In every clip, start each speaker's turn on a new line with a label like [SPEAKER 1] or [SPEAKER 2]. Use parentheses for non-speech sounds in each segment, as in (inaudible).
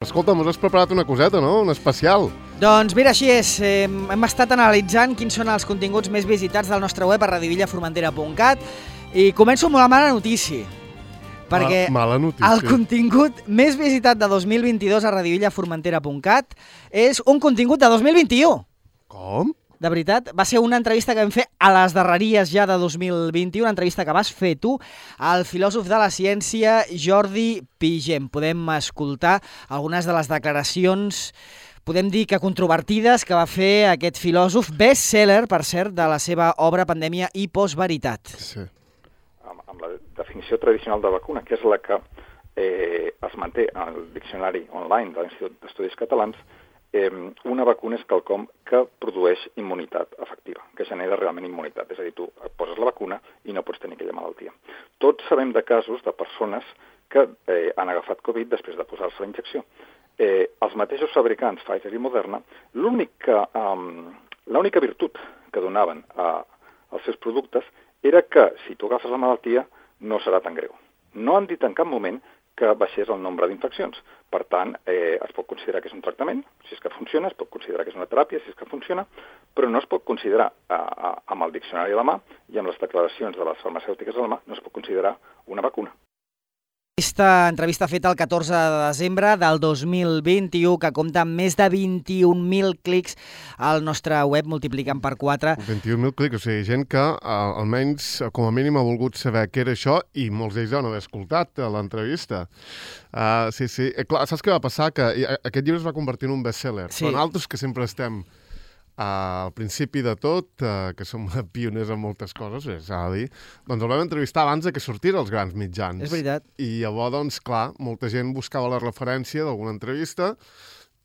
[SPEAKER 1] Escolta, mos has preparat una coseta, no? Un especial.
[SPEAKER 2] Doncs mira, així és. Eh, hem estat analitzant quins són els continguts més visitats del nostre web a radivillaformentera.cat i començo amb una mala notícia. Perquè
[SPEAKER 1] Ma- mala notícia.
[SPEAKER 2] el contingut més visitat de 2022 a radivillaformentera.cat és un contingut de 2021.
[SPEAKER 1] Com?
[SPEAKER 2] De veritat, va ser una entrevista que vam fer a les darreries ja de 2021, una entrevista que vas fer tu al filòsof de la ciència Jordi Pigem. Podem escoltar algunes de les declaracions podem dir que controvertides que va fer aquest filòsof, best-seller, per cert, de la seva obra Pandèmia i Postveritat.
[SPEAKER 1] Sí.
[SPEAKER 3] amb, amb la definició tradicional de vacuna, que és la que eh, es manté al diccionari online de l'Institut d'Estudis Catalans, eh, una vacuna és quelcom que produeix immunitat efectiva, que genera realment immunitat. És a dir, tu et poses la vacuna i no pots tenir aquella malaltia. Tots sabem de casos de persones que eh, han agafat Covid després de posar-se la injecció. Eh, els mateixos fabricants, Pfizer i Moderna, l'única l'única virtut que donaven a, als seus productes era que si tu agafes la malaltia no serà tan greu. No han dit en cap moment que baixés el nombre d'infeccions. Per tant, eh, es pot considerar que és un tractament, si és que funciona, es pot considerar que és una teràpia, si és que funciona, però no es pot considerar, a, amb el diccionari a la mà i amb les declaracions de les farmacèutiques a la mà, no es pot considerar una vacuna.
[SPEAKER 2] Aquesta entrevista feta el 14 de desembre del 2021, que compta amb més de 21.000 clics al nostre web, multiplicant per 4
[SPEAKER 1] 21.000 clics, o sigui, gent que uh, almenys, eh, com a mínim, ha volgut saber què era això i molts d'ells deuen haver escoltat uh, l'entrevista. Uh, sí, sí. Eh, clar, saps què va passar? Que eh, aquest llibre es va convertir en un best-seller.
[SPEAKER 2] Sí.
[SPEAKER 1] Nosaltres, que sempre estem uh, al principi de tot, uh, que som (laughs) pioners en moltes coses, eh, s'ha de dir, doncs el vam entrevistar abans de que sortís als grans mitjans.
[SPEAKER 2] És veritat.
[SPEAKER 1] I llavors, doncs, clar, molta gent buscava la referència d'alguna entrevista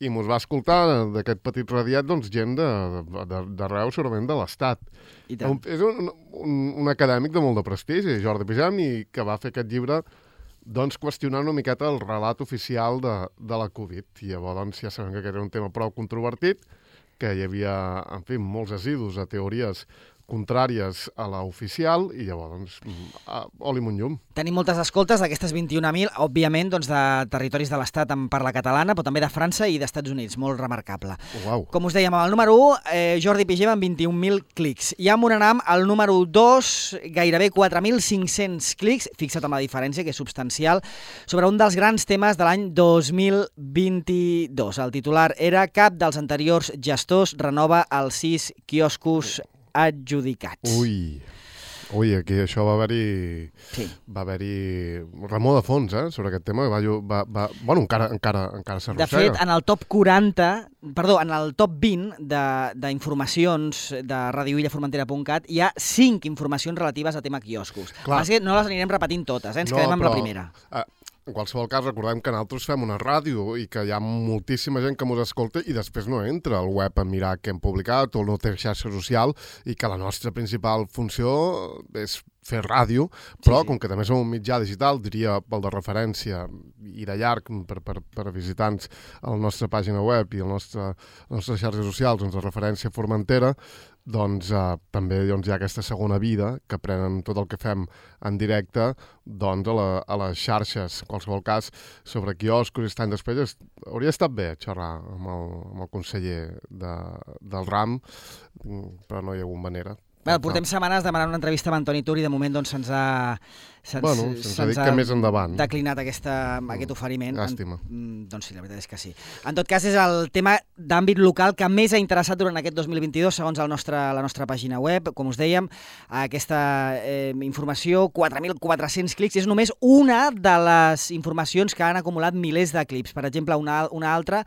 [SPEAKER 1] i mos va escoltar d'aquest petit radiat doncs, gent d'arreu, de, d'arreu, segurament, de l'Estat. Un, és un, un, un acadèmic de molt de prestigi, Jordi Pijam, i que va fer aquest llibre doncs, qüestionant una miqueta el relat oficial de, de la Covid. I llavors doncs, ja sabem que aquest era un tema prou controvertit, que hi havia, en fi, molts asidus a teories contràries a la oficial i llavors, mm, a, oli amb un llum.
[SPEAKER 2] Tenim moltes escoltes d'aquestes 21.000, òbviament, doncs, de territoris de l'Estat en parla catalana, però també de França i d'Estats Units, molt remarcable.
[SPEAKER 1] Uau.
[SPEAKER 2] Com us dèiem, amb el número 1, eh, Jordi Pigem amb 21.000 clics. I amb un anam al número 2, gairebé 4.500 clics, fixa't amb la diferència, que és substancial, sobre un dels grans temes de l'any 2022. El titular era cap dels anteriors gestors renova els sis quioscos adjudicats.
[SPEAKER 1] Ui, ui, aquí això va haver-hi...
[SPEAKER 2] Sí.
[SPEAKER 1] Va haver-hi remor de fons, eh, sobre aquest tema. Va, va, va, bueno, encara, encara, encara
[SPEAKER 2] De
[SPEAKER 1] s'arrossega.
[SPEAKER 2] fet, en el top 40, perdó, en el top 20 de- d'informacions de, de radioillaformentera.cat hi ha 5 informacions relatives a tema quioscos.
[SPEAKER 1] Clar.
[SPEAKER 2] Que no les anirem repetint totes, eh? ens no, quedem amb la primera.
[SPEAKER 1] Eh, en qualsevol cas, recordem que nosaltres fem una ràdio i que hi ha moltíssima gent que ens escolta i després no entra al web a mirar què hem publicat o no té xarxa social i que la nostra principal funció és fer ràdio, però
[SPEAKER 2] Sí, sí.
[SPEAKER 1] com que també som un mitjà digital, diria pel de referència i de llarg per, per, per visitants a la nostra pàgina web i a a les nostres xarxes socials, doncs de referència Formentera, doncs eh, també doncs, hi ha aquesta segona vida que prenen tot el que fem en directe doncs, a, la, a les xarxes. En qualsevol cas, sobre quioscos i estan després, hauria estat bé xerrar amb el, amb el conseller de, del RAM, però no hi ha hagut manera.
[SPEAKER 2] Bueno, portem setmanes demanant una entrevista amb Antoni Tur i de moment doncs, se'ns ha, se'ns,
[SPEAKER 1] Bueno, se'ns ha dit que més endavant.
[SPEAKER 2] declinat aquesta, aquest oferiment.
[SPEAKER 1] Llàstima.
[SPEAKER 2] En, mm, doncs sí, la veritat és que sí. En tot cas, és el tema d'àmbit local que més ha interessat durant aquest 2022, segons el nostre, la nostra pàgina web. Com us dèiem, aquesta eh, informació, 4.400 clics, és només una de les informacions que han acumulat milers de clips. Per exemple, una, una altra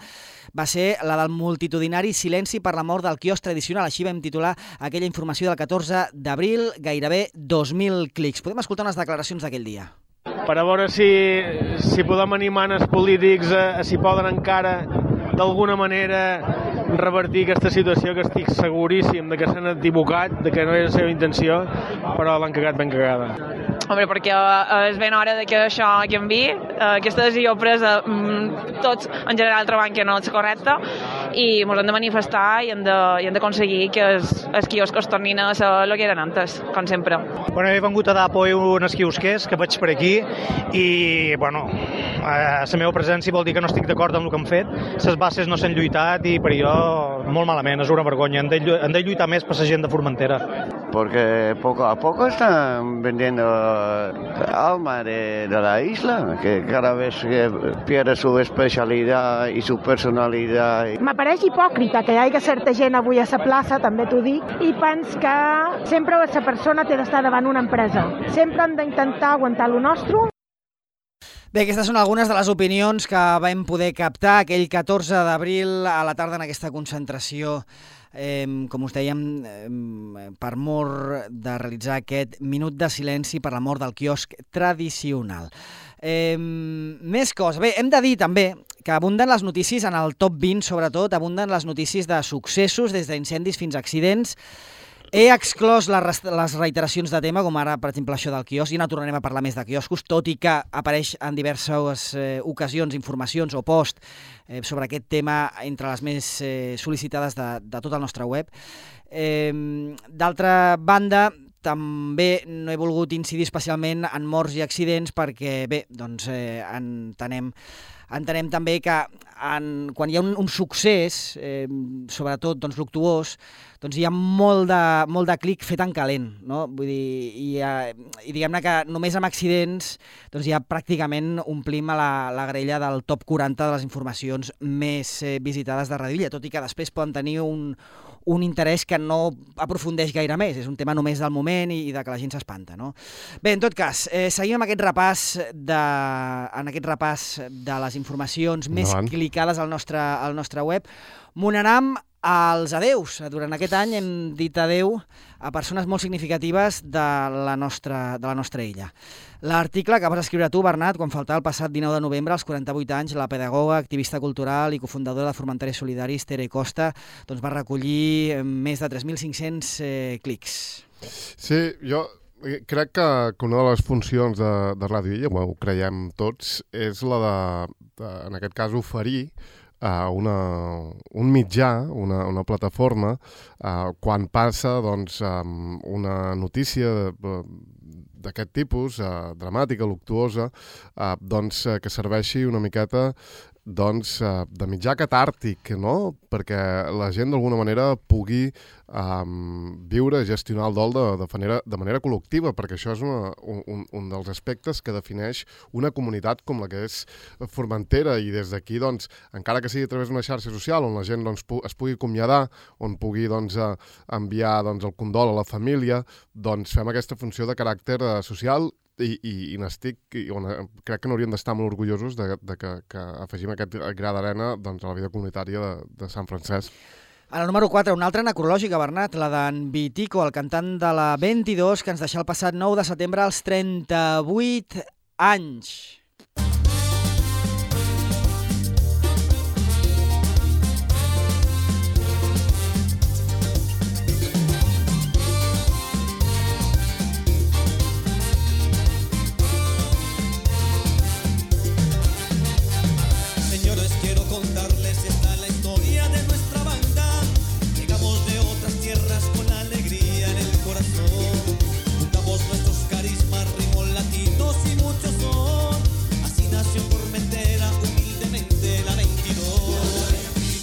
[SPEAKER 2] va ser la del multitudinari silenci per la mort del quiosc tradicional. Així vam titular aquella informació del 14 d'abril, gairebé 2.000 clics. Podem escoltar unes declaracions d'aquell dia.
[SPEAKER 4] per a veure si, si podem animar els polítics a, a si poden encara d'alguna manera revertir aquesta situació que estic seguríssim de que s'han equivocat, de que no és la seva intenció, però l'han cagat ben cagada.
[SPEAKER 5] Hombre, perquè eh, és ben hora de que això canvi. Eh, aquesta decisió presa mm, tots en general trobant que no és correcta i ens hem de manifestar i hem de- i hem d'aconseguir que els, els quioscos tornin a ser el que eren antes, com sempre.
[SPEAKER 6] Bueno, he vengut a dar apoyo a uns quiosquers que veig per aquí i, bueno, eh, la meva presència vol dir que no estic d'acord amb el que han fet. Les bases no s'han lluitat i per jo molt malament, és una vergonya. Han de, llu- han de lluitar més per la gent de Formentera.
[SPEAKER 7] porque poco a poco están vendiendo alma de, de la isla, que cada vez eh, pierde su especialidad y su personalidad.
[SPEAKER 8] M'apareix hipòcrita que hi hagi certa gent avui a la plaça, també t'ho dic, i pens que sempre la persona té d'estar davant una empresa. Sempre hem d'intentar aguantar lo nostre
[SPEAKER 2] Bé, aquestes són algunes de les opinions que vam poder captar aquell 14 d'abril a la tarda en aquesta concentració eh, com us dèiem, eh, per mort de realitzar aquest minut de silenci per la mort del quiosc tradicional. Eh, més coses. Bé, hem de dir també que abunden les notícies en el top 20, sobretot, abunden les notícies de successos, des d'incendis fins a accidents, He exclòs les, les reiteracions de tema, com ara, per exemple, això del quiosc, i no tornarem a parlar més de quioscos, tot i que apareix en diverses eh, ocasions informacions o post eh, sobre aquest tema entre les més eh, sol·licitades de, de tot el nostre web. Eh, D'altra banda, també no he volgut incidir especialment en morts i accidents perquè, bé, doncs eh, entenem entenem també que en, quan hi ha un, un succés, eh, sobretot doncs, luctuós, doncs hi ha molt de, molt de clic fet en calent, no? Vull dir, i, eh, i diguem-ne que només amb accidents doncs ja pràcticament omplim a la, la grella del top 40 de les informacions més eh, visitades de Radioilla, tot i que després poden tenir un, un interès que no aprofundeix gaire més, és un tema només del moment i, i de que la gent s'espanta. No? Bé, en tot cas, eh, seguim amb aquest repàs de, en aquest repàs de les informacions més
[SPEAKER 1] Endavant.
[SPEAKER 2] clicades al nostre, al nostre web. M'ho n'anam als adeus. Durant aquest any hem dit adeu a persones molt significatives de la nostra, de la nostra illa. L'article que vas escriure tu, Bernat, quan faltava el passat 19 de novembre, als 48 anys, la pedagoga, activista cultural i cofundadora de Formentera Solidaris, Tere Costa, doncs va recollir eh, més de 3.500 eh, clics.
[SPEAKER 1] Sí, jo eh, crec que, que una de les funcions de, de Ràdio Illa, ho creiem tots, és la de, de en aquest cas, oferir uh, una, un mitjà, una, una plataforma, uh, quan passa doncs, una notícia d'aquest tipus, uh, dramàtica, luctuosa, uh, doncs, uh, que serveixi una miqueta doncs, uh, de mitjà catàrtic, no? perquè la gent d'alguna manera pugui um, viure, gestionar el dol de, de, manera, de manera col·lectiva, perquè això és una, un, un dels aspectes que defineix una comunitat com la que és Formentera, i des d'aquí, doncs, encara que sigui a través d'una xarxa social on la gent doncs, pu es pugui acomiadar, on pugui doncs, eh, enviar doncs, el condol a la família, doncs fem aquesta funció de caràcter eh, social i, i, i n'estic, crec que n'hauríem d'estar molt orgullosos de, de que, que afegim aquest gra d'arena doncs, a la vida comunitària de, de Sant Francesc.
[SPEAKER 2] A la número 4, una altra necrològica, Bernat, la d'en Vitico, el cantant de la 22, que ens deixà el passat 9 de setembre als 38 anys.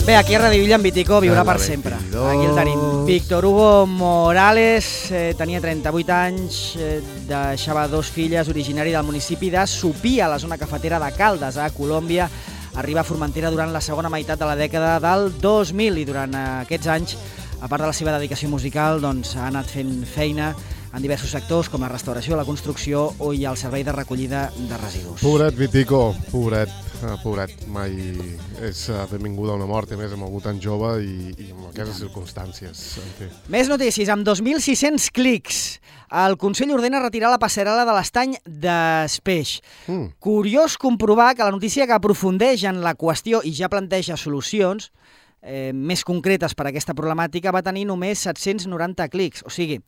[SPEAKER 2] Bé, aquí a Radio Illa en Vitico viurà per sempre.
[SPEAKER 1] 22.
[SPEAKER 2] Aquí el tenim. Víctor Hugo Morales eh, tenia 38 anys, eh, deixava dos filles, originari del municipi de Supia, a la zona cafetera de Caldes, a Colòmbia. Arriba a Formentera durant la segona meitat de la dècada del 2000 i durant eh, aquests anys, a part de la seva dedicació musical, doncs, ha anat fent feina en diversos sectors com la restauració, la construcció o i el servei de recollida de residus.
[SPEAKER 1] Pobret Vitico, pobret, eh, pobret, mai és eh, benvinguda una mort, i a més amb algú tan jove i, i amb aquestes circumstàncies. En fi.
[SPEAKER 2] Més notícies. Amb 2.600 clics, el Consell ordena retirar la passarel·la de l'estany d'Espeix.
[SPEAKER 1] Mm.
[SPEAKER 2] Curiós comprovar que la notícia que aprofundeix en la qüestió i ja planteja solucions eh, més concretes per a aquesta problemàtica va tenir només 790 clics. O sigui,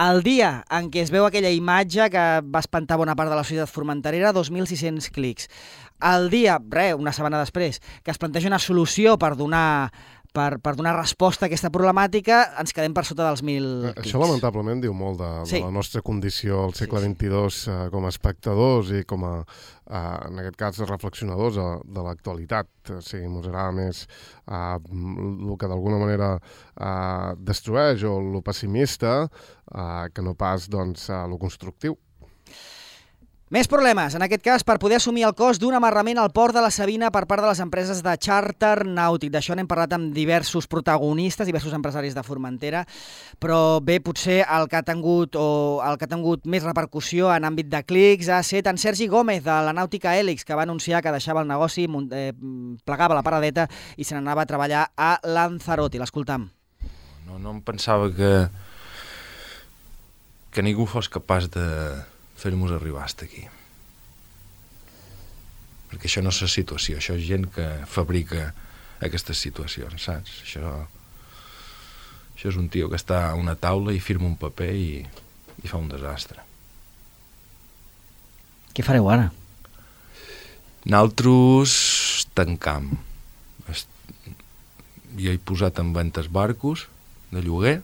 [SPEAKER 2] el dia en què es veu aquella imatge que va espantar bona part de la societat formenterera, 2.600 clics. El dia, re, una setmana després, que es planteja una solució per donar per, per donar resposta a aquesta problemàtica, ens quedem per sota dels 1.000
[SPEAKER 1] Eh,
[SPEAKER 2] clics.
[SPEAKER 1] Això lamentablement diu molt de,
[SPEAKER 2] Sí.
[SPEAKER 1] de la nostra condició al segle
[SPEAKER 2] Sí,
[SPEAKER 1] XXII eh, com a espectadors i com a, eh, en aquest cas, reflexionadors de, de l'actualitat. O sigui, ens agrada més eh, el que d'alguna manera eh, destrueix o el pessimista eh, que no pas doncs, eh, lo constructiu.
[SPEAKER 2] Més problemes, en aquest cas, per poder assumir el cost d'un amarrament al port de la Sabina per part de les empreses de charter nàutic. D'això n'hem parlat amb diversos protagonistes, diversos empresaris de Formentera, però bé, potser el que ha tingut, o el que ha tingut més repercussió en àmbit de clics ha estat en Sergi Gómez, de la Nàutica Hèlix, que va anunciar que deixava el negoci, eh, plegava la paradeta i se n'anava a treballar a Lanzarote. L'escoltam.
[SPEAKER 9] No, no em pensava que, que ningú fos capaç de fer-nos arribar fins aquí. Perquè això no és la situació, això és gent que fabrica aquestes situacions, saps? Això, això és un tio que està a una taula i firma un paper i, i fa un desastre.
[SPEAKER 2] Què fareu ara?
[SPEAKER 9] Nosaltres tancam. Jo he posat en ventes barcos de lloguer.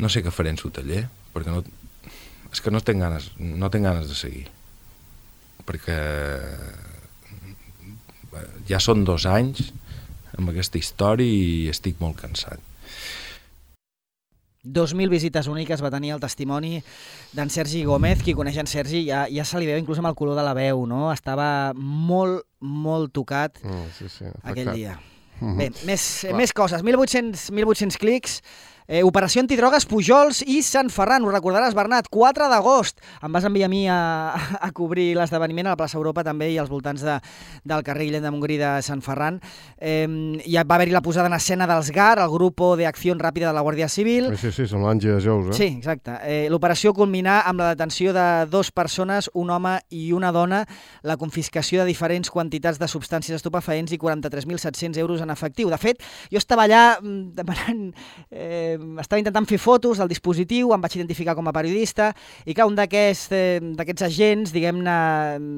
[SPEAKER 9] No sé què faré en su taller, perquè no, és que no tinc ganes, no tinc ganes de seguir. Perquè ja són dos anys amb aquesta història i estic molt cansat.
[SPEAKER 2] 2.000 visites úniques va tenir el testimoni d'en Sergi Gómez. Qui coneix en Sergi ja, ja se li veu inclús amb el color de la veu, no? Estava molt, molt tocat
[SPEAKER 1] Mm, sí, sí,
[SPEAKER 2] aquell dia.
[SPEAKER 1] Mhm.
[SPEAKER 2] Bé, més,
[SPEAKER 1] Clar.
[SPEAKER 2] més coses. 1.800, 1.800 clics. Eh, operació antidrogues Pujols i Sant Ferran. Ho recordaràs, Bernat? 4 d'agost. Em vas enviar a mi a, (laughs) a cobrir l'esdeveniment a la plaça Europa també i als voltants de, del carrer Guillem de Montgrí de Sant Ferran. Eh, ja va haver-hi la posada en escena dels GAR, el Grupo de Acció Ràpida de la Guàrdia Civil.
[SPEAKER 1] Sí, sí, són l'Àngel de Jous, eh?
[SPEAKER 2] Sí, exacte. Eh, L'operació culminà amb la detenció de dos persones, un home i una dona, la confiscació de diferents quantitats de substàncies estupefaents i 43.700 euros en efectiu. De fet, jo estava allà mm, demanant... Eh, estava intentant fer fotos del dispositiu, em vaig identificar com a periodista, i clar, un d'aquests eh, agents, diguem-ne,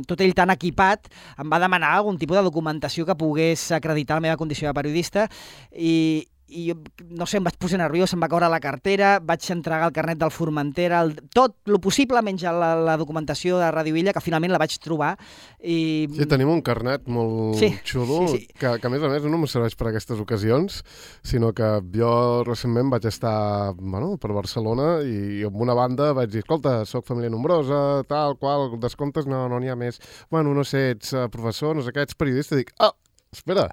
[SPEAKER 2] tot ell tan equipat, em va demanar algun tipus de documentació que pogués acreditar la meva condició de periodista, i, i jo, no sé, em vaig posar nerviós, em va caure la cartera, vaig entregar el carnet del Formentera, el, tot lo possible, menys la, la documentació de Radio Illa, que finalment la vaig trobar. I...
[SPEAKER 1] Sí, tenim un carnet molt
[SPEAKER 2] Sí,
[SPEAKER 1] xulo,
[SPEAKER 2] sí, sí.
[SPEAKER 1] Que, que a més a més no em serveix per aquestes ocasions, sinó que jo recentment vaig estar bueno, per Barcelona i amb una banda vaig dir, escolta, sóc família nombrosa, tal, qual, descomptes no no n'hi ha més. Bueno, no sé, ets uh, professor, no sé què, ets periodista, dic, ah, espera,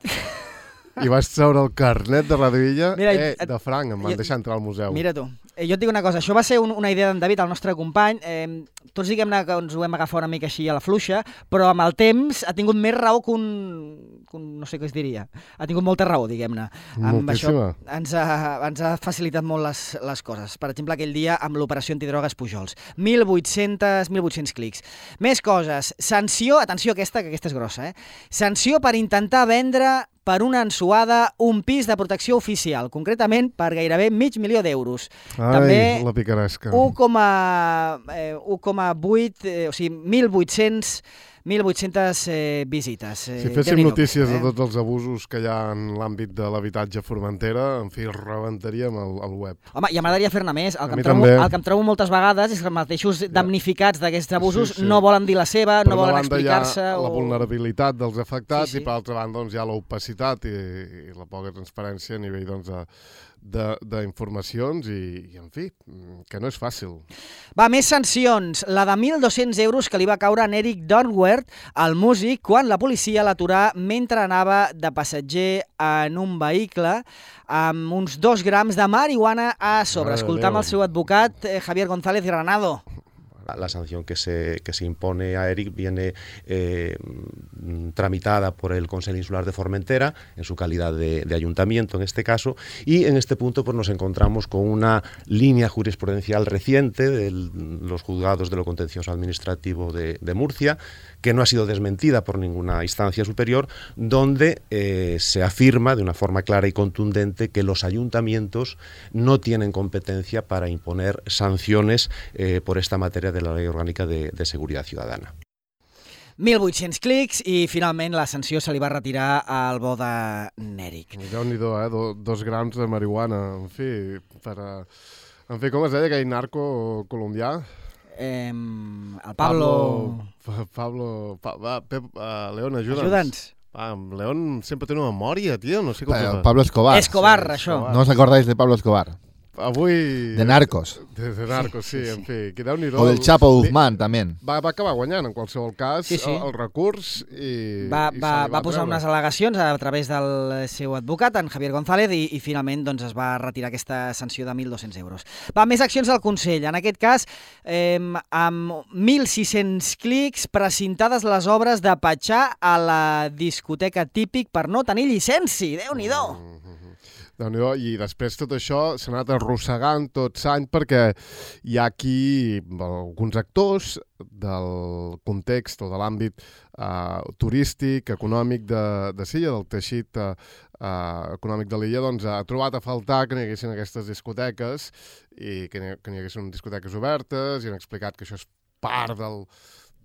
[SPEAKER 1] i vaig treure el carnet de Radio Illa,
[SPEAKER 2] Mira,
[SPEAKER 1] eh,
[SPEAKER 2] et-
[SPEAKER 1] de franc, em van
[SPEAKER 2] jo-
[SPEAKER 1] deixar entrar al museu.
[SPEAKER 2] Mira tu, eh, jo et dic una cosa, això va ser un, una idea d'en David, el nostre company, eh, tots diguem-ne que ens ho hem agafat una mica així a la fluixa, però amb el temps ha tingut més raó que un, que un no sé què es diria, ha tingut molta raó, diguem-ne. Amb això
[SPEAKER 1] Moltíssima.
[SPEAKER 2] ens ha, ens ha facilitat molt les, les coses. Per exemple, aquell dia amb l'operació antidrogues Pujols. 1.800, 1.800 clics. Més coses. Sanció, atenció aquesta, que aquesta és grossa, eh? Sanció per intentar vendre per una ensuada un pis de protecció oficial, concretament per gairebé mig milió d'euros. També
[SPEAKER 1] la picaresca.
[SPEAKER 2] 1,8, eh, 1,8, eh, o sigui, 1.800 1.800 eh, visites. Eh,
[SPEAKER 1] Si féssim notícies de
[SPEAKER 2] eh?
[SPEAKER 1] tots els abusos que hi ha en l'àmbit de l'habitatge Formentera, en fi, rebentaríem el, el web.
[SPEAKER 2] Home, ja m'agradaria fer-ne més. El que, em trobo,
[SPEAKER 1] també.
[SPEAKER 2] el que em trobo moltes vegades és que els mateixos damnificats d'aquests abusos
[SPEAKER 1] Sí, sí.
[SPEAKER 2] no volen dir la seva,
[SPEAKER 1] Per
[SPEAKER 2] no volen explicar-se.
[SPEAKER 1] la
[SPEAKER 2] O...
[SPEAKER 1] vulnerabilitat dels afectats
[SPEAKER 2] Sí, sí.
[SPEAKER 1] i per altra banda doncs, hi ha l'opacitat i, i la poca transparència a nivell doncs, de- de- d'informacions i, i, en fi, mm, que no és fàcil.
[SPEAKER 2] Va, més sancions. La de 1.200 euros que li va caure a Eric Dornwert, el músic, quan la policia l'aturà mentre anava de passatger en un vehicle amb uns dos grams de marihuana a sobre. Escoltam el seu advocat, eh, Javier González Granado.
[SPEAKER 10] La, sanción que se, que se impone a Eric viene eh, tramitada por el Consejo Insular de Formentera, en su calidad de, ayuntamiento en este caso, y en este punto pues, nos encontramos con una línea jurisprudencial reciente de los juzgados de lo contencioso administrativo de Murcia, que no ha sido desmentida por ninguna instancia superior, donde eh, se afirma de una forma clara y contundente que los ayuntamientos no tienen competencia para imponer sanciones eh, por esta materia de la Ley Orgánica de, de Seguridad Ciudadana.
[SPEAKER 2] 1.800 clics i finalment la sanció se li va retirar al bo de Nèric.
[SPEAKER 1] Déu-n'hi-do, eh? Do, dos grams de marihuana, en fi, per a... En fi, com es deia aquell narco colombià?
[SPEAKER 2] Eh, el Pablo...
[SPEAKER 1] Pablo... Pablo... Pa, va, Pep, uh, León, ajuda'ns.
[SPEAKER 2] Ajuda'ns.
[SPEAKER 1] Ah, León sempre té una memòria, tio, no sé com...
[SPEAKER 11] Pa- Pablo Escobar.
[SPEAKER 2] Escobar, això.
[SPEAKER 11] ¿No os acordáis de Pablo Escobar?
[SPEAKER 1] Avui...
[SPEAKER 11] De Narcos.
[SPEAKER 1] De, de Narcos, sí, en fi, que déu nhi
[SPEAKER 11] O del Chapo Guzmán, también.
[SPEAKER 1] Va, va acabar guanyant, en qualsevol cas,
[SPEAKER 2] Sí, sí.
[SPEAKER 1] El, el recurs i...
[SPEAKER 2] Va,
[SPEAKER 1] i
[SPEAKER 2] va,
[SPEAKER 1] li
[SPEAKER 2] va posar
[SPEAKER 1] treure.
[SPEAKER 2] unes al·legacions a través del seu advocat, en Javier González, i, i finalment doncs, es va retirar aquesta sanció de 1.200 euros. Va, més accions del Consell. En aquest cas, eh, amb 1.600 clics, presentades les obres de Patxà a la discoteca típic per no tenir licenci. Déu-n'hi-do!
[SPEAKER 1] Déu nhi I després tot això s'ha anat arrossegant tot l'any perquè hi ha aquí alguns actors del context o de l'àmbit eh, turístic, econòmic de, de Silla, del teixit eh, eh, econòmic de l'illa, doncs ha trobat a faltar que n'hi haguessin aquestes discoteques i que n'hi haguessin discoteques obertes i han explicat que això és part del,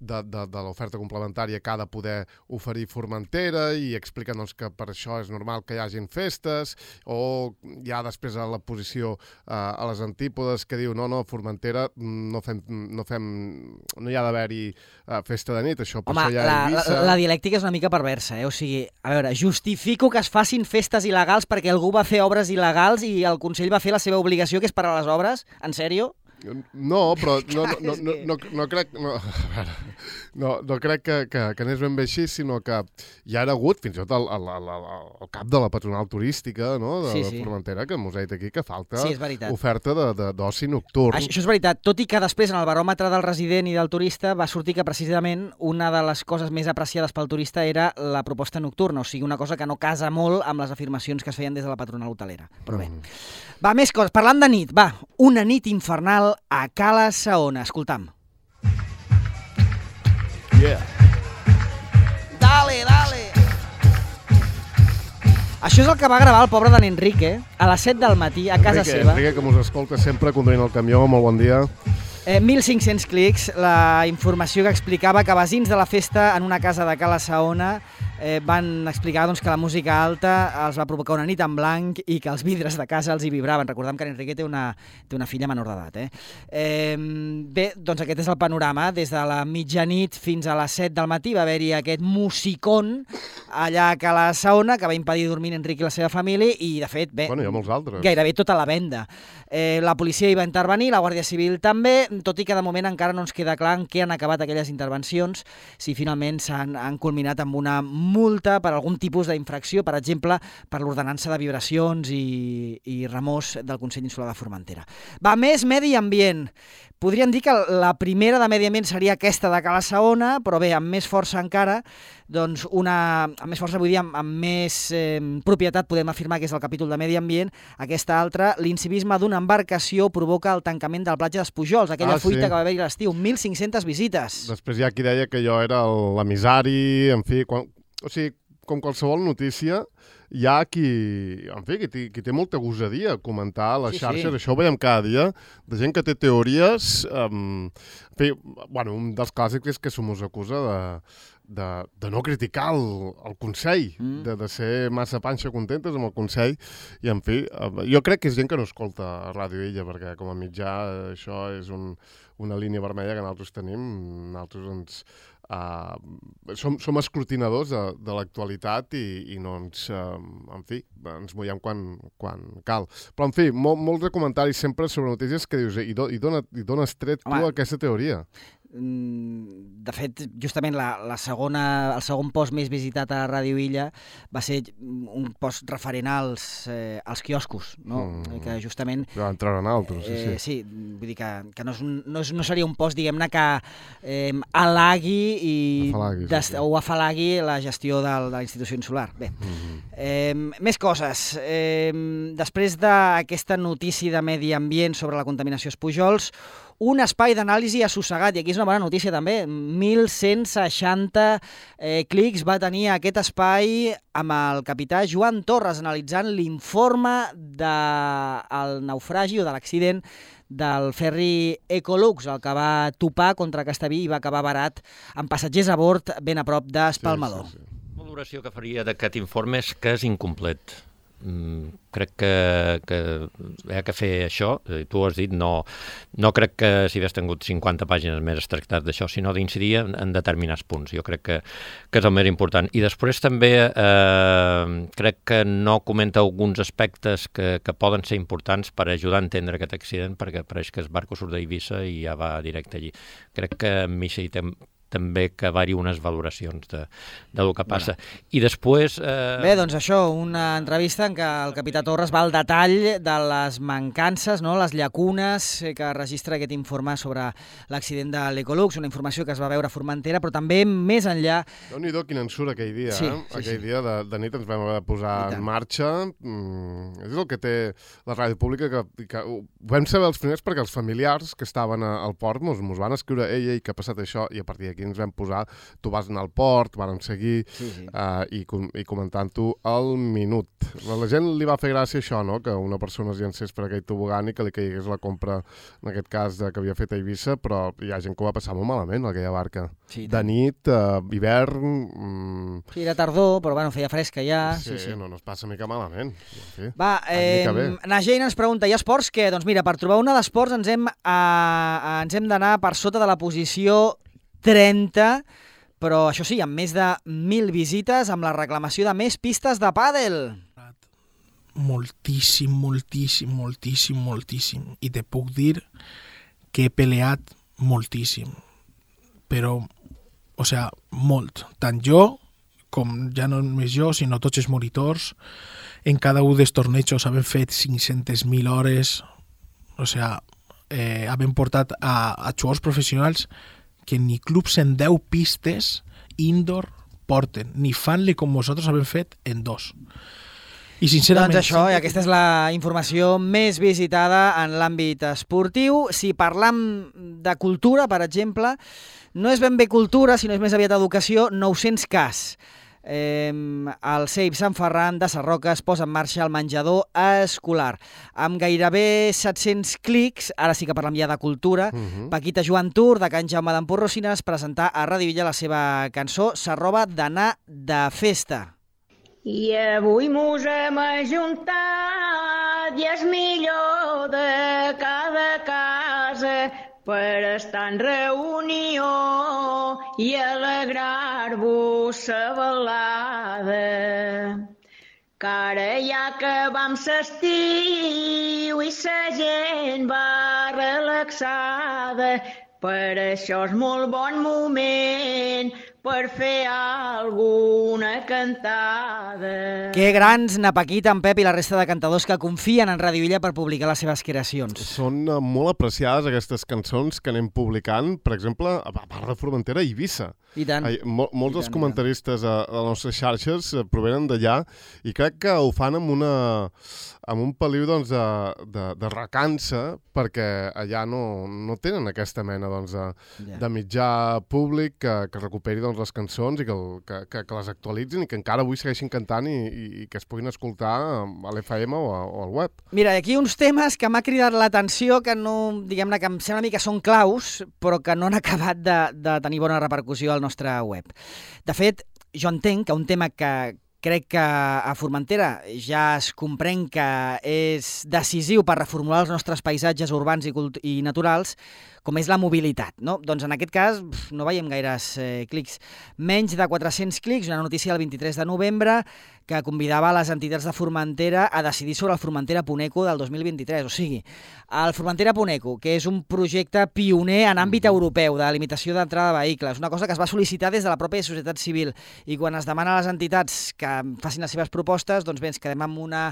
[SPEAKER 1] de, de, de l'oferta complementària que ha de poder oferir Formentera i expliquen doncs, que per això és normal que hi hagin festes o hi ha després a la posició eh, a les antípodes que diu no, no, Formentera mm, no fem, no fem no hi ha d'haver-hi eh, festa de nit, això per
[SPEAKER 2] Home,
[SPEAKER 1] això hi ha
[SPEAKER 2] la, la,
[SPEAKER 1] Eivissa.
[SPEAKER 2] la dialèctica és una mica perversa, eh? O sigui, a veure, justifico que es facin festes il·legals perquè algú va fer obres il·legals i el Consell va fer la seva obligació, que és parar les obres? En sèrio?
[SPEAKER 1] No, però (laughs) no, no, no, no, no crec, no, (laughs) a veure, no, no crec que, que, que anés ben bé així, sinó que hi ha hagut fins i tot el, el, el, el, cap de la patronal turística no, de,
[SPEAKER 2] Sí,
[SPEAKER 1] de
[SPEAKER 2] sí.
[SPEAKER 1] Formentera, que ha dit aquí que falta
[SPEAKER 2] Sí,
[SPEAKER 1] oferta de- de- d'oci nocturn.
[SPEAKER 2] Això, això és veritat, tot i que després en el baròmetre del resident i del turista va sortir que precisament una de les coses més apreciades pel turista era la proposta nocturna, o sigui, una cosa que no casa molt amb les afirmacions que es feien des de la patronal hotelera. Però bé. Va, més coses. Parlant de nit, va, una nit infernal a Cala Saona. Escoltam.
[SPEAKER 1] Yeah.
[SPEAKER 2] Dale, dale! Això és el que va gravar el pobre d'en Enrique a les 7 del matí a casa
[SPEAKER 1] Enrique,
[SPEAKER 2] seva.
[SPEAKER 1] Enrique, que mos escolta sempre conduint el camió, molt bon dia.
[SPEAKER 2] Eh, 1.500 clics, la informació que explicava que veïns de la festa en una casa de Cala Saona eh, van explicar doncs, que la música alta els va provocar una nit en blanc i que els vidres de casa els hi vibraven. Recordem que Enrique té una, té una filla menor d'edat. Eh? Eh, bé, doncs aquest és el panorama. Des de la mitjanit fins a les 7 del matí va haver-hi aquest musicón allà a Cala Saona que va impedir dormir Enrique i la seva família i, de fet, bé,
[SPEAKER 1] Bueno, hi ha molts altres.
[SPEAKER 2] gairebé tota la venda. Eh, la policia hi va intervenir, la Guàrdia Civil també, tot i que de moment encara no ens queda clar en què han acabat aquelles intervencions, si finalment s'han han culminat amb una multa per algun tipus d'infracció, per exemple, per l'ordenança de vibracions i, i remors del Consell Insular de Formentera. Va, més medi ambient. Podríem dir que la primera de medi ambient seria aquesta de Cala Saona, però bé, amb més força encara, doncs una, amb més força vull dir amb, amb més eh, propietat podem afirmar que és el capítol de medi ambient, aquesta altra, l'incivisme d'una embarcació provoca el tancament del platja dels Pujols, aquella
[SPEAKER 1] Ah,
[SPEAKER 2] fuita
[SPEAKER 1] sí.
[SPEAKER 2] que va haver-hi l'estiu, 1.500 visites.
[SPEAKER 1] Després hi ha qui deia que jo era el- l'emissari, en fi, quan, o sigui, com qualsevol notícia, hi ha qui, en fi, qui, té, qui té molta gosadia comentar a les
[SPEAKER 2] Sí, sí.
[SPEAKER 1] xarxes, això ho veiem cada dia, de gent que té teories, um, en fi, bueno, un dels clàssics és que mos acusa de, de, de no criticar el, el Consell,
[SPEAKER 2] Mm.
[SPEAKER 1] de, de ser massa panxa contentes amb el Consell, i en fi, eh, jo crec que és gent que no escolta Ràdio Illa, perquè com a mitjà eh, això és un, una línia vermella que nosaltres tenim, nosaltres ens, uh, som, som escrutinadors de, de l'actualitat i, i no ens, uh, en fi, ens mullem quan, quan cal. Però, en fi, mol, molts de comentaris sempre sobre notícies que dius, i, do, i, dona, i dones tret tu
[SPEAKER 2] Home.
[SPEAKER 1] a aquesta teoria.
[SPEAKER 2] Mm, de fet, justament la, la segona, el segon post més visitat a Ràdio Illa va ser un post referent als, eh, als quioscos, no?
[SPEAKER 1] Mm.
[SPEAKER 2] que justament
[SPEAKER 1] Ja en trauran altres, sí,
[SPEAKER 2] Eh,
[SPEAKER 1] sí.
[SPEAKER 2] sí, vull dir que, que no, és un, no, és, no seria un post, diguem-ne, que eh, halagui i
[SPEAKER 1] Afalagui,
[SPEAKER 2] des,
[SPEAKER 1] sí.
[SPEAKER 2] o afalagui la gestió del, de la institució insular. Bé,
[SPEAKER 1] Mhm.
[SPEAKER 2] eh, més coses. Eh, després d'aquesta notícia de medi ambient sobre la contaminació als Pujols, un espai d'anàlisi assossegat, i aquí és una bona notícia també, 1.160 eh, clics va tenir aquest espai amb el capità Joan Torres analitzant l'informe del naufragi o de l'accident del ferri Ecolux, el que va topar contra Castellví i va acabar barat amb passatgers a bord ben a prop d'Espalmador.
[SPEAKER 12] Sí, sí, sí. Valoració que faria d'aquest informe és que és incomplet. Mm, crec que, que hi ha que fer això, eh, tu has dit, no, no crec que si hagués tingut 50 pàgines més tractat d'això, sinó d'incidir en, en determinats punts. Jo crec que, que és el més important. I després també eh, crec que no comenta alguns aspectes que, que poden ser importants per ajudar a entendre aquest accident, perquè pareix que el barco surt d'Eivissa i ja va directe allí. Crec que tem, també que vari unes valoracions de, de lo que passa. Bueno. I després... Eh...
[SPEAKER 2] Bé, doncs això, una entrevista en què el capità Torres va al detall de les mancances, no? les llacunes que registra aquest informe sobre l'accident de l'Ecolux, una informació que es va veure a Formentera, però també més enllà...
[SPEAKER 1] Déu-n'hi-do quin ensurt aquell dia,
[SPEAKER 2] sí,
[SPEAKER 1] eh?
[SPEAKER 2] Sí,
[SPEAKER 1] aquell
[SPEAKER 2] sí.
[SPEAKER 1] dia de, de nit ens vam haver de posar en marxa. Mm, és el que té la ràdio pública, que, que ho vam saber els primers perquè els familiars que estaven a, al port mos, mos van escriure ei, ei, que ha passat això, i a partir d'aquí ens vam posar, tu vas anar al port, vàrem seguir,
[SPEAKER 2] Sí, sí.
[SPEAKER 1] Uh, i, com- i comentant-ho al minut. A la gent li va fer gràcia això, no?, que una persona es llancés per aquell tobogan i que li caigués la compra, en aquest cas, de, que havia fet a Eivissa, però hi ha gent que ho va passar molt malament, aquella barca.
[SPEAKER 2] Sí,
[SPEAKER 1] de nit, uh, hivern... Mm,
[SPEAKER 2] Sí, era tardor, però bueno, feia fresca ja.
[SPEAKER 1] sí, sí, no, no es passa mica malament. En fi,
[SPEAKER 2] Va, eh, na Jane ens pregunta, hi ha esports què? Doncs mira, per trobar una d'esports ens hem, eh, ens hem d'anar per sota de la posició 30, però això sí, amb més de 1.000 visites, amb la reclamació de més pistes de pàdel.
[SPEAKER 13] moltíssim, moltíssim, moltíssim, moltíssim. I te puc dir que he peleat moltíssim. Però, o sea, molt. Tant jo, com ja no només jo, sinó tots els monitors, en cada un dels tornejos havem fet 500.000 hores, o sea, eh, havem portat a, a jugadors professionals que ni clubs en 10 pistes indoor porten, ni fan-li com nosaltres havem fet en dos. I sincerament...
[SPEAKER 2] Doncs això, i aquesta és la informació més visitada en l'àmbit esportiu. Si parlam de cultura, per exemple, no és ben bé cultura, sinó és més aviat educació, 900 cas. Eh, el CEIP Sant Ferran de Sarroca es posa en marxa el menjador escolar. Amb gairebé 700 clics, ara sí que parlem ja de cultura,
[SPEAKER 14] Mhm.
[SPEAKER 2] Paquita Joan Tur, de Can Jaume d'Empurrocines, presentar a Ràdio Villa la seva cançó S'arroba d'anar de festa.
[SPEAKER 14] I avui mos hem ajuntat i és millor de cada per estar en reunió i alegrar-vos la velada. Que ara ja acabam l'estiu i la gent va relaxada, per això és molt bon moment per fer alguna cantada.
[SPEAKER 2] Que grans, na Paquita, en Pep i la resta de cantadors que confien en Radio Illa per publicar les seves creacions.
[SPEAKER 1] Són eh, molt apreciades aquestes cançons que anem publicant, per exemple, a part de Formentera i Eivissa.
[SPEAKER 2] I tant.
[SPEAKER 1] Ai, mo molts
[SPEAKER 2] I
[SPEAKER 1] dels
[SPEAKER 2] tant,
[SPEAKER 1] comentaristes a, a les nostres xarxes eh, provenen d'allà i crec que ho fan amb, una, amb un peliu doncs, de, de, de recança perquè allà no, no tenen aquesta mena doncs, de,
[SPEAKER 2] Ja.
[SPEAKER 1] de mitjà públic que, que recuperi doncs, les cançons i que, el- que, que, que les actualitzin i que encara avui segueixin cantant i, i, i que es puguin escoltar a l'FM o, o al web.
[SPEAKER 2] Mira, aquí uns temes que m'ha cridat l'atenció, que no, diguem-ne, que em sembla a mi que són claus, però que no han (laughs) acabat de, de tenir bona repercussió al nostre web. De fet, jo entenc que un tema que crec que a Formentera ja es comprèn que és decisiu per reformular els nostres paisatges urbans i, i naturals, com és la mobilitat. No? Doncs en aquest cas pf, no veiem gaires eh, clics. Menys de 400 clics, una notícia del 23 de novembre que convidava les entitats de Formentera a decidir sobre el Formentera Puneco del 2023. O sigui, el Formentera Puneco, que és un projecte pioner en àmbit europeu de limitació d'entrada de vehicles, una cosa que es va sol·licitar des de la pròpia societat civil. I quan es demana a les entitats que facin les seves propostes, doncs bé, ens quedem amb una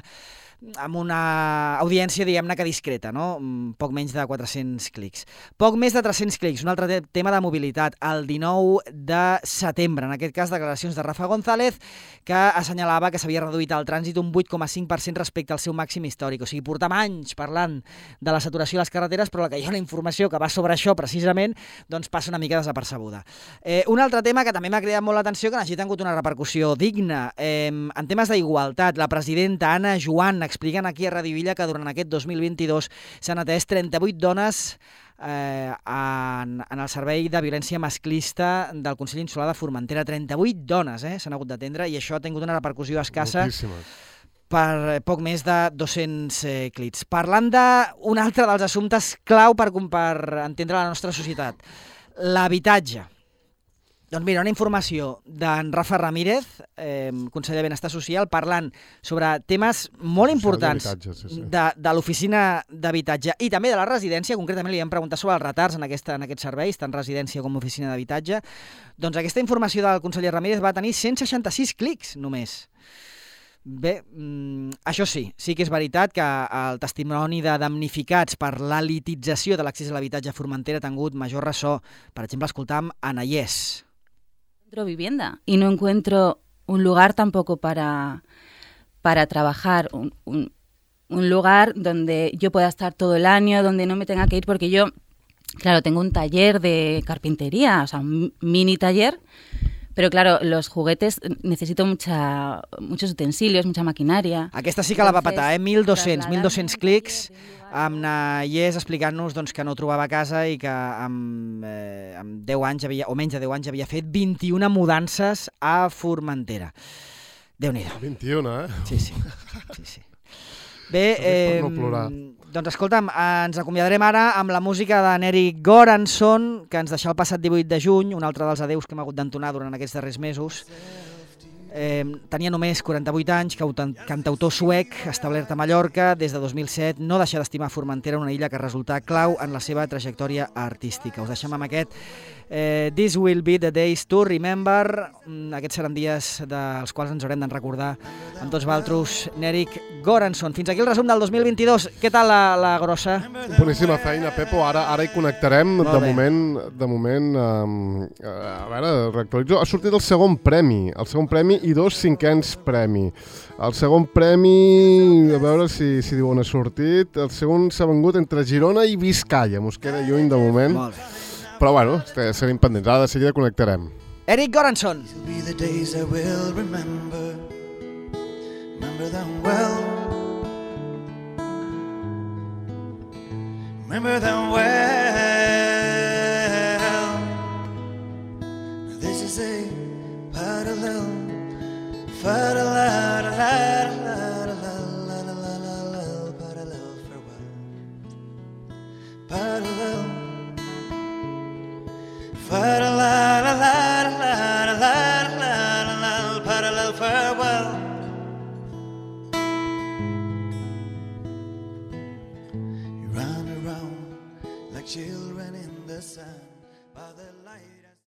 [SPEAKER 2] amb una audiència, diguem-ne, que discreta, no? Mm, Poc menys de 400 clics. Poc més de 300 clics, un altre te tema de mobilitat, el 19 de setembre, en aquest cas declaracions de Rafa González, que assenyalava que s'havia reduït el trànsit un 8,5% respecte al seu màxim històric. O sigui, portam anys parlant de la saturació a les carreteres, però la que hi ha una informació que va sobre això precisament, doncs passa una mica desapercebuda. Eh, un altre tema que també m'ha cridat molt l'atenció, que n'hagi tingut una repercussió digna. Eh, en temes d'igualtat, la presidenta Anna Joan explicant aquí a Radio Villa que durant aquest 2022 s'han atès 38 dones eh, en, en el servei de violència masclista del Consell Insular de Formentera. 38 dones eh, s'han hagut d'atendre i això ha tingut una repercussió escassa
[SPEAKER 1] Moltíssimes.
[SPEAKER 2] per eh, poc més de 200 eh, clits. Parlant d'un altre dels assumptes clau per, per entendre la nostra societat, l'habitatge. Doncs mira, una informació d'en Rafa Ramírez, eh, conseller de Benestar Social, parlant sobre temes molt importants
[SPEAKER 1] sí, sí.
[SPEAKER 2] de, de l'oficina d'habitatge i també de la residència, concretament li hem preguntat sobre els retards en, aquesta, en aquests serveis, tant residència com oficina d'habitatge. Doncs aquesta informació del conseller Ramírez va tenir 166 clics només. Bé, mm, això sí, sí que és veritat que el testimoni de damnificats per la litització de l'accés a l'habitatge a Formentera ha tingut major ressò. Per exemple, escoltam Anayés.
[SPEAKER 15] Encuentro vivienda y no encuentro un lugar tampoco para, para trabajar, un, un- un lugar donde yo pueda estar todo el año, donde no me tenga que ir, porque yo, claro, tengo un taller de carpintería, o sea, un mini taller, pero claro, los juguetes necesito mucha, muchos utensilios, mucha maquinaria.
[SPEAKER 2] Aquesta sí que la va
[SPEAKER 15] Entonces,
[SPEAKER 2] patar, eh? 1.200,
[SPEAKER 15] trasladar-
[SPEAKER 2] 1.200 clics amb Nayés explicant-nos doncs, que no trobava casa i que amb, eh, amb 10 anys, havia, o menys de 10 anys, havia fet 21 mudances a Formentera. Déu-n'hi-do.
[SPEAKER 1] 21, eh?
[SPEAKER 2] Sí, sí. sí, sí. Bé, eh,
[SPEAKER 1] no plorar.
[SPEAKER 2] doncs escolta'm, ens acomiadarem ara amb la música de Eric Goranson, que ens deixà el passat 18 de juny, un altre dels adeus que hem hagut d'entonar durant aquests darrers mesos. Eh, tenia només 48 anys, cantautor suec, establert a Mallorca des de 2007, no deixa d'estimar Formentera, una illa que resulta clau en la seva trajectòria artística. Us deixem amb aquest eh, This will be the days to remember. Mm, Aquests seran dies dels quals ens haurem de recordar amb tots vosaltres, Neric Goranson. Fins aquí el resum del 2022. Què tal la, la grossa?
[SPEAKER 1] Boníssima feina, Pepo. Ara ara hi connectarem.
[SPEAKER 2] Molt
[SPEAKER 1] de
[SPEAKER 2] bé.
[SPEAKER 1] moment, de moment um, a veure, reactualitzo. Ha sortit el segon premi. El segon premi i dos cinquens premi. El segon premi, a veure si, si diu on ha sortit. El segon s'ha vengut entre Girona i Vizcaya. Mos queda lluny de moment.
[SPEAKER 2] Molt bé.
[SPEAKER 1] Però bueno, este- serem pendents. Ara de seguida connectarem.
[SPEAKER 2] Eric Goranson.
[SPEAKER 16] Remember them well. Remember them well. This is a parallel, parallel, parallel, parallel, farewell. Parallel, Farewell. Run around like children in the sun by the light.